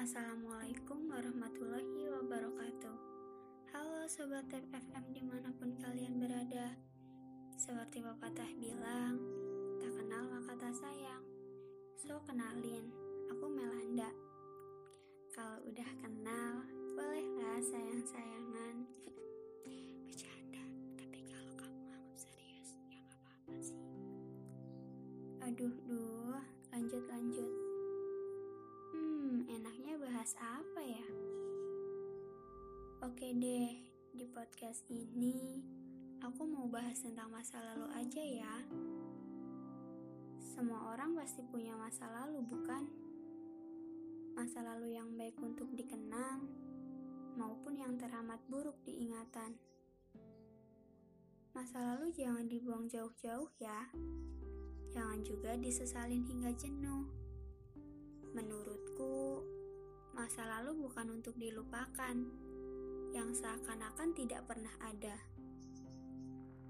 Assalamualaikum warahmatullahi wabarakatuh. Halo Sobat Tep FM di mana pun kalian berada. Seperti pepatah bilang Tak kenal maka tak sayang. So kenalin, aku Melanda. Kalau udah kenal, bolehlah sayang-sayangan. Bercanda, tapi kalau kamu anggap serius ya gak apa-apa sih. Aduh, duh, bahas apa ya? Oke deh, di podcast ini aku mau bahas tentang masa lalu aja ya. Semua orang pasti punya masa lalu, bukan? Masa lalu yang baik untuk dikenang maupun yang teramat buruk diingatan. Masa lalu jangan dibuang jauh-jauh ya. Jangan juga disesalin hingga jenuh. Masa lalu bukan untuk dilupakan yang seakan-akan tidak pernah ada.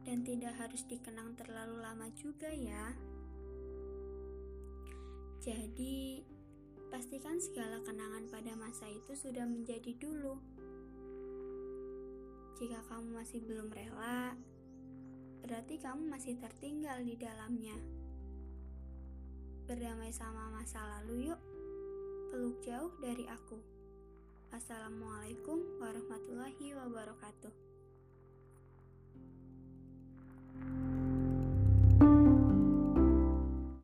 Dan tidak harus dikenang terlalu lama juga ya. Jadi, pastikan segala kenangan pada masa itu sudah menjadi dulu. Jika kamu masih belum rela, berarti kamu masih tertinggal di dalamnya. Berdamai sama masa lalu yuk, peluk jauh dari aku. Assalamualaikum warahmatullahi wabarakatuh.